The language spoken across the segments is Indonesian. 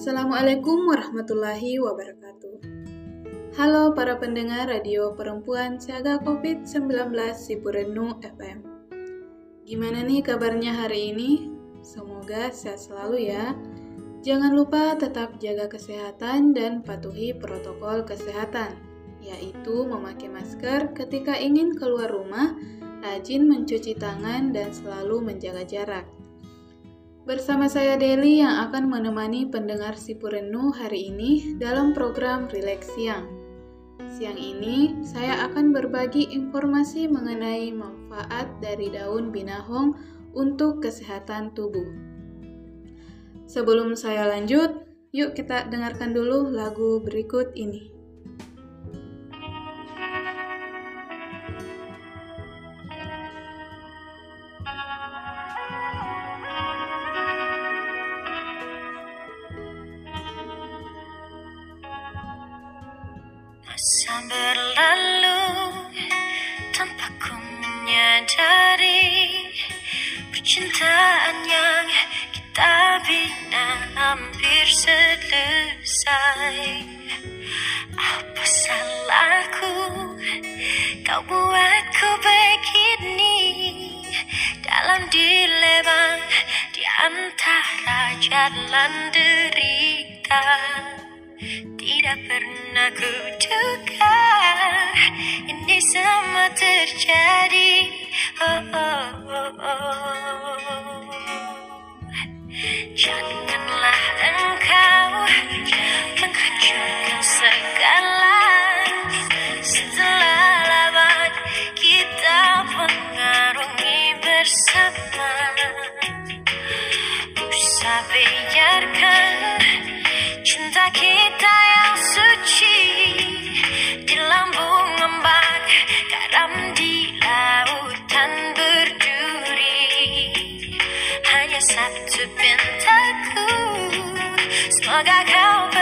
Assalamualaikum warahmatullahi wabarakatuh. Halo para pendengar radio perempuan siaga COVID-19 Sipurenu FM. Gimana nih kabarnya hari ini? Semoga sehat selalu ya. Jangan lupa tetap jaga kesehatan dan patuhi protokol kesehatan, yaitu memakai masker ketika ingin keluar rumah, rajin mencuci tangan, dan selalu menjaga jarak. Bersama saya Deli yang akan menemani pendengar Sipurenu hari ini dalam program Relax Siang. Siang ini saya akan berbagi informasi mengenai manfaat dari daun binahong untuk kesehatan tubuh. Sebelum saya lanjut, yuk kita dengarkan dulu lagu berikut ini. Tidak pernah ku duga Ini semua terjadi oh, oh, oh, oh. Janganlah engkau menghancurkan segala semoga kau perbaiki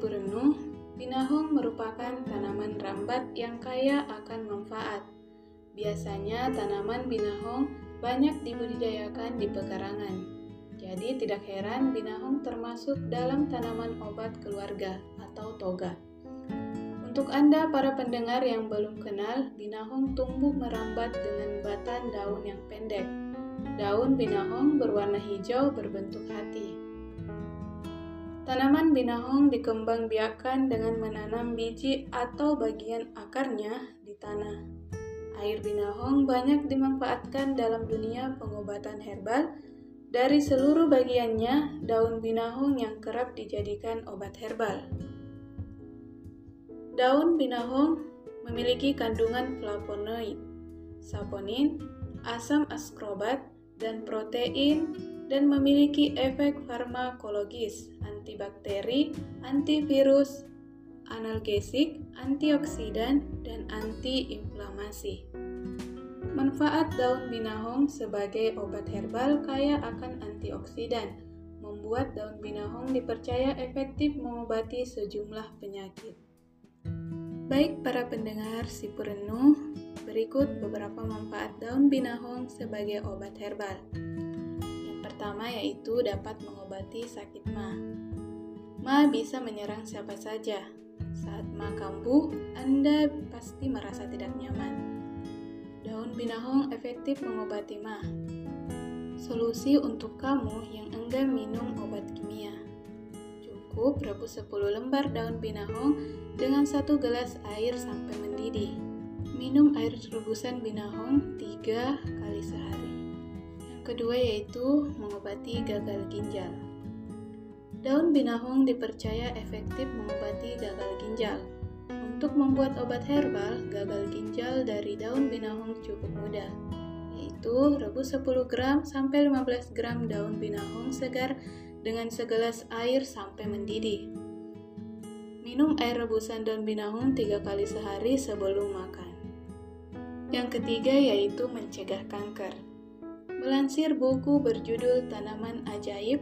Sipurenu, binahong merupakan tanaman rambat yang kaya akan manfaat. Biasanya tanaman binahong banyak dibudidayakan di pekarangan. Jadi tidak heran binahong termasuk dalam tanaman obat keluarga atau toga. Untuk Anda para pendengar yang belum kenal, binahong tumbuh merambat dengan batan daun yang pendek. Daun binahong berwarna hijau berbentuk hati. Tanaman binahong dikembang biakan dengan menanam biji atau bagian akarnya di tanah. Air binahong banyak dimanfaatkan dalam dunia pengobatan herbal. Dari seluruh bagiannya, daun binahong yang kerap dijadikan obat herbal. Daun binahong memiliki kandungan flavonoid, saponin, asam askrobat, dan protein dan memiliki efek farmakologis, antibakteri, antivirus, analgesik, antioksidan, dan antiinflamasi. Manfaat daun binahong sebagai obat herbal kaya akan antioksidan, membuat daun binahong dipercaya efektif mengobati sejumlah penyakit. Baik para pendengar si Purenu, berikut beberapa manfaat daun binahong sebagai obat herbal pertama yaitu dapat mengobati sakit ma. Ma bisa menyerang siapa saja. Saat ma kambuh, Anda pasti merasa tidak nyaman. Daun binahong efektif mengobati ma. Solusi untuk kamu yang enggan minum obat kimia. Cukup rebus 10 lembar daun binahong dengan satu gelas air sampai mendidih. Minum air rebusan binahong 3 kali sehari kedua yaitu mengobati gagal ginjal. Daun binahong dipercaya efektif mengobati gagal ginjal. Untuk membuat obat herbal gagal ginjal dari daun binahong cukup mudah, yaitu rebus 10 gram sampai 15 gram daun binahong segar dengan segelas air sampai mendidih. Minum air rebusan daun binahong tiga kali sehari sebelum makan. Yang ketiga yaitu mencegah kanker. Melansir buku berjudul Tanaman Ajaib,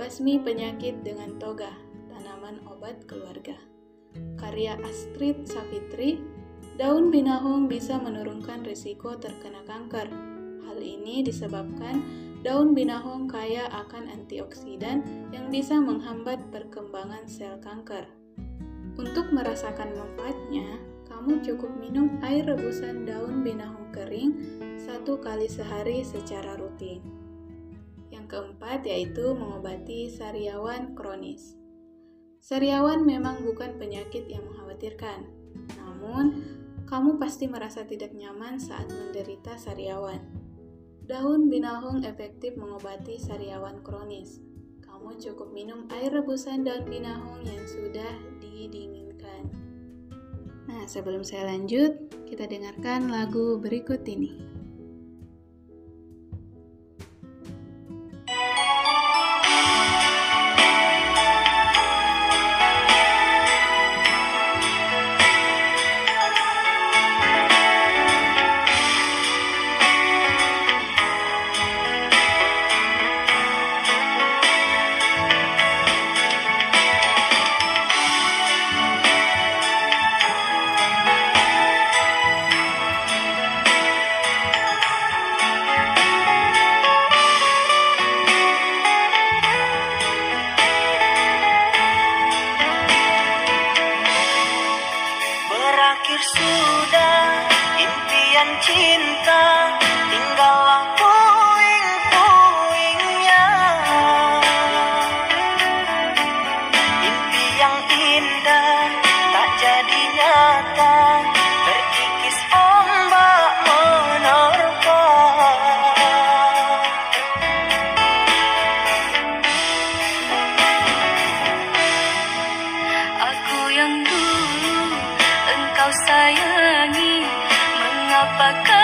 Basmi Penyakit dengan Toga, Tanaman Obat Keluarga. Karya Astrid Savitri, daun binahong bisa menurunkan risiko terkena kanker. Hal ini disebabkan daun binahong kaya akan antioksidan yang bisa menghambat perkembangan sel kanker. Untuk merasakan manfaatnya, kamu cukup minum air rebusan daun binahong kering satu kali sehari secara rutin. Yang keempat yaitu mengobati sariawan kronis. Sariawan memang bukan penyakit yang mengkhawatirkan, namun kamu pasti merasa tidak nyaman saat menderita sariawan. Daun binahong efektif mengobati sariawan kronis. Kamu cukup minum air rebusan daun binahong yang sudah didinginkan. Nah, sebelum saya lanjut, kita dengarkan lagu berikut ini. sayangi. Mengapa kau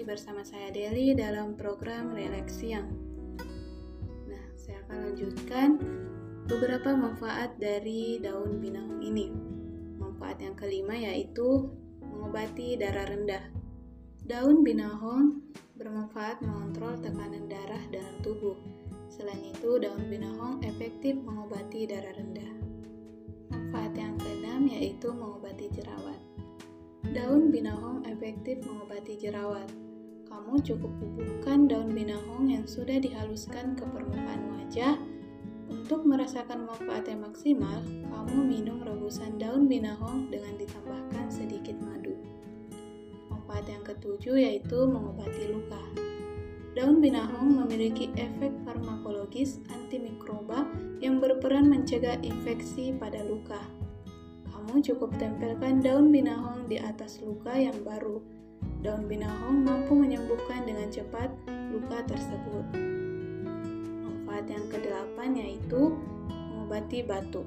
masih bersama saya Deli dalam program Relax Siang. Nah, saya akan lanjutkan beberapa manfaat dari daun binahong ini. Manfaat yang kelima yaitu mengobati darah rendah. Daun binahong bermanfaat mengontrol tekanan darah dalam tubuh. Selain itu, daun binahong efektif mengobati darah rendah. Manfaat yang keenam yaitu mengobati jerawat. Daun binahong efektif mengobati jerawat. Kamu cukup bubuhkan daun binahong yang sudah dihaluskan ke permukaan wajah. Untuk merasakan manfaat yang maksimal, kamu minum rebusan daun binahong dengan ditambahkan sedikit madu. Manfaat yang ketujuh yaitu mengobati luka. Daun binahong memiliki efek farmakologis antimikroba yang berperan mencegah infeksi pada luka. Kamu cukup tempelkan daun binahong di atas luka yang baru. Daun binahong mampu menyembuhkan dengan cepat luka tersebut. Manfaat yang kedelapan yaitu mengobati batuk.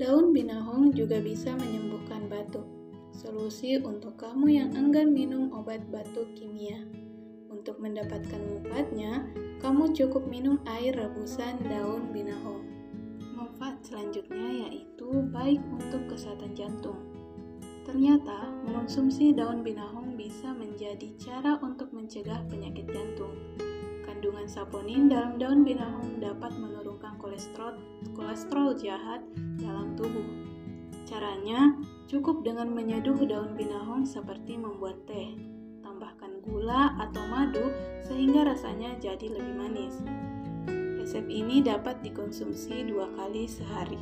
Daun binahong juga bisa menyembuhkan batuk. Solusi untuk kamu yang enggan minum obat batuk kimia. Untuk mendapatkan manfaatnya, kamu cukup minum air rebusan daun binahong. Manfaat selanjutnya yaitu baik untuk kesehatan jantung. Ternyata, mengonsumsi daun binahong bisa menjadi cara untuk mencegah penyakit jantung. Kandungan saponin dalam daun binahong dapat menurunkan kolesterol kolesterol jahat dalam tubuh. Caranya, cukup dengan menyeduh daun binahong seperti membuat teh. Tambahkan gula atau madu sehingga rasanya jadi lebih manis. Resep ini dapat dikonsumsi dua kali sehari.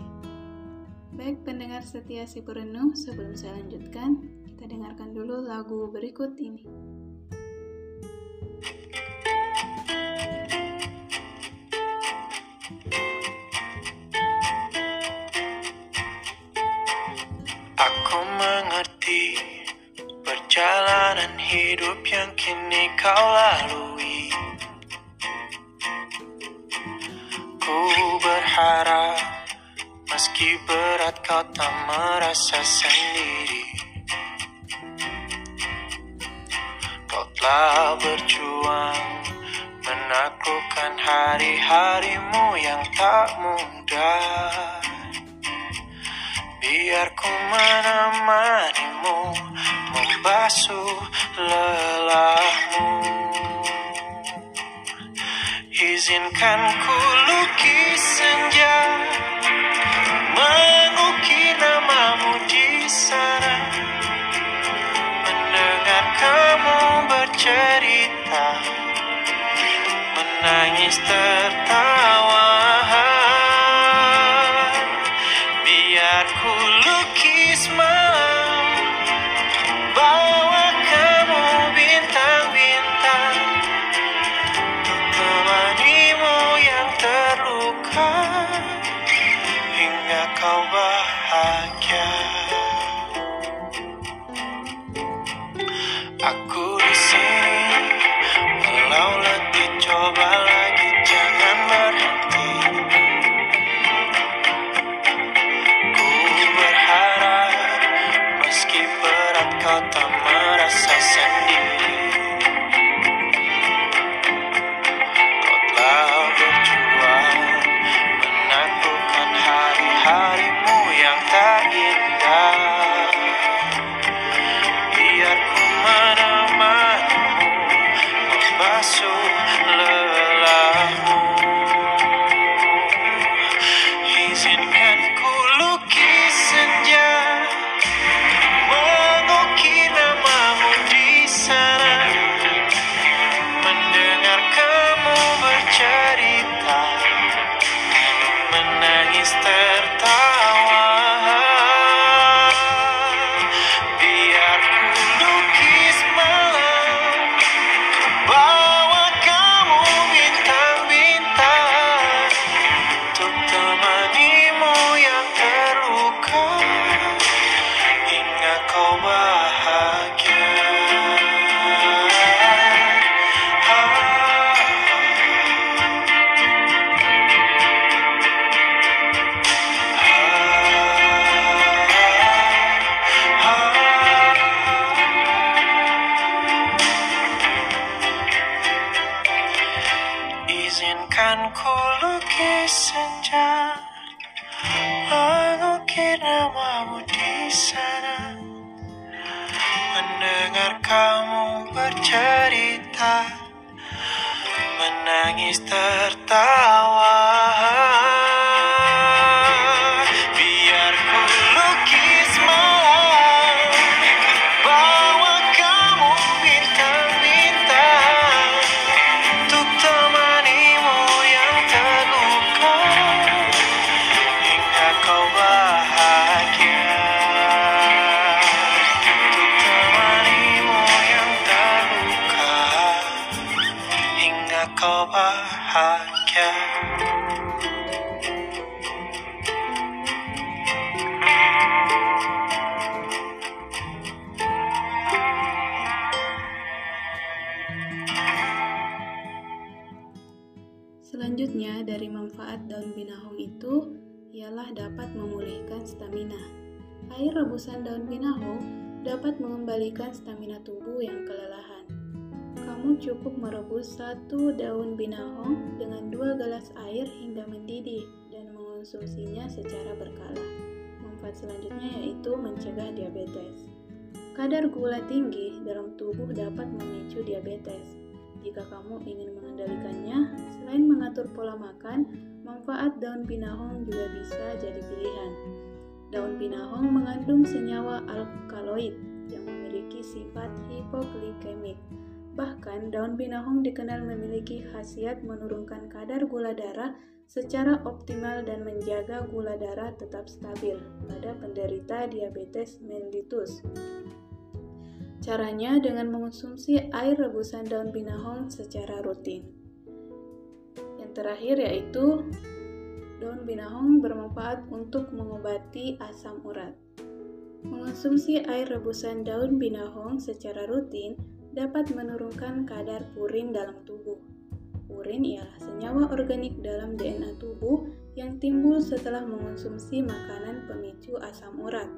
Baik pendengar setia si perenung, sebelum saya lanjutkan, kita dengarkan dulu lagu berikut ini. Aku mengerti perjalanan hidup yang kini kau lalui. Meski berat kau tak merasa sendiri. Kau telah berjuang Menaklukkan hari-harimu yang tak mudah. Biar ku menemanimu Membasuh lelahmu. Izinkan ku lukis senja Menangis tertawa sana. Mendengar kamu bercerita Menangis tertawa ialah dapat memulihkan stamina. Air rebusan daun binahong dapat mengembalikan stamina tubuh yang kelelahan. Kamu cukup merebus satu daun binahong dengan dua gelas air hingga mendidih dan mengonsumsinya secara berkala. Manfaat selanjutnya yaitu mencegah diabetes. Kadar gula tinggi dalam tubuh dapat memicu diabetes. Jika kamu ingin mengendalikannya, selain mengatur pola makan, manfaat daun pinahong juga bisa jadi pilihan. Daun pinahong mengandung senyawa alkaloid yang memiliki sifat hipoglikemik. Bahkan, daun pinahong dikenal memiliki khasiat menurunkan kadar gula darah secara optimal dan menjaga gula darah tetap stabil pada penderita diabetes mellitus. Caranya dengan mengonsumsi air rebusan daun binahong secara rutin. Terakhir yaitu daun binahong bermanfaat untuk mengobati asam urat. Mengonsumsi air rebusan daun binahong secara rutin dapat menurunkan kadar purin dalam tubuh. Purin ialah senyawa organik dalam DNA tubuh yang timbul setelah mengonsumsi makanan pemicu asam urat.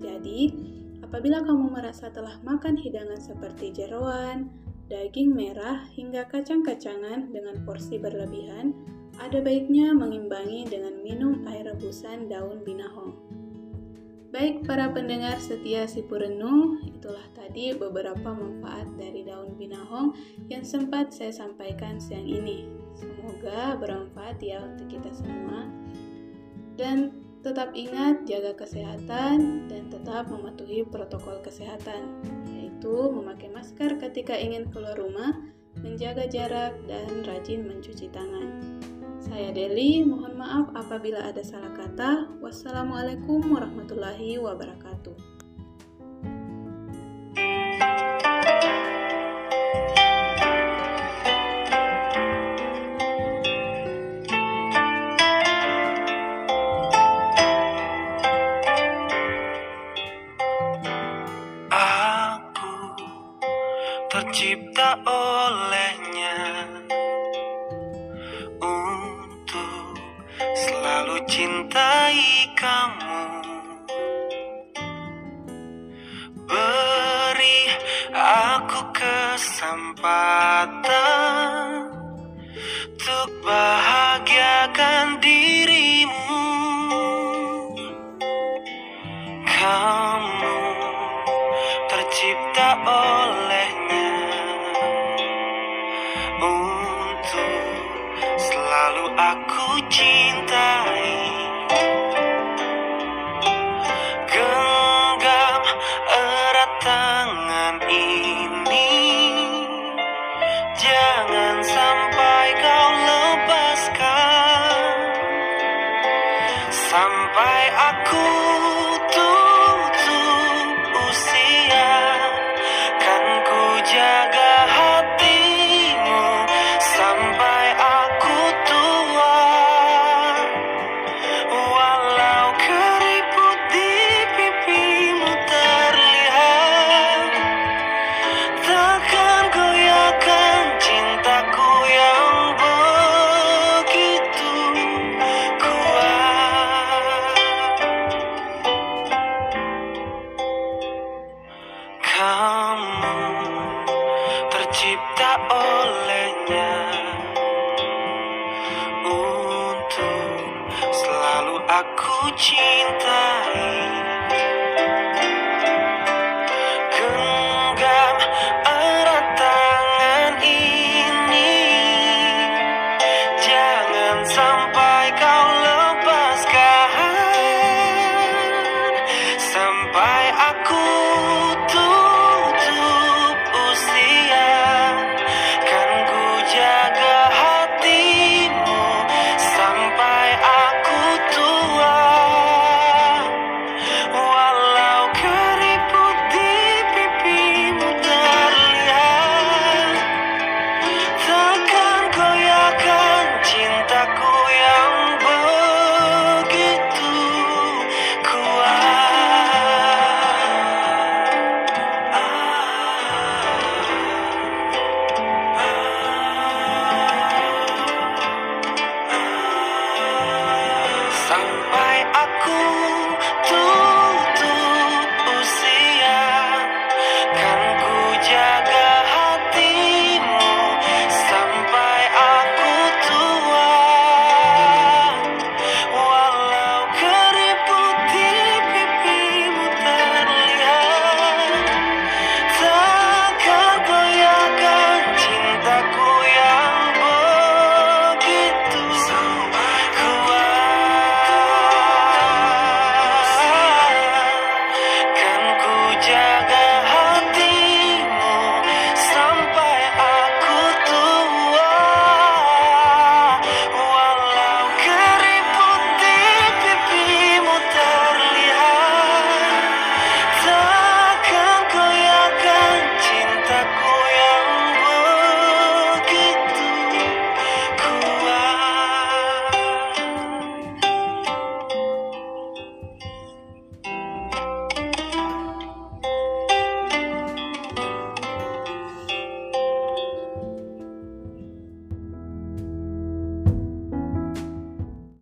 Jadi, apabila kamu merasa telah makan hidangan seperti jeroan, daging merah, hingga kacang-kacangan dengan porsi berlebihan, ada baiknya mengimbangi dengan minum air rebusan daun binahong. Baik para pendengar setia si Purenu, itulah tadi beberapa manfaat dari daun binahong yang sempat saya sampaikan siang ini. Semoga bermanfaat ya untuk kita semua. Dan tetap ingat jaga kesehatan dan tetap mematuhi protokol kesehatan, yaitu memakai masker ketika ingin keluar rumah, menjaga jarak, dan rajin mencuci tangan. Saya Deli, mohon maaf apabila ada salah kata. Wassalamualaikum warahmatullahi wabarakatuh. Kamu tercipta olehnya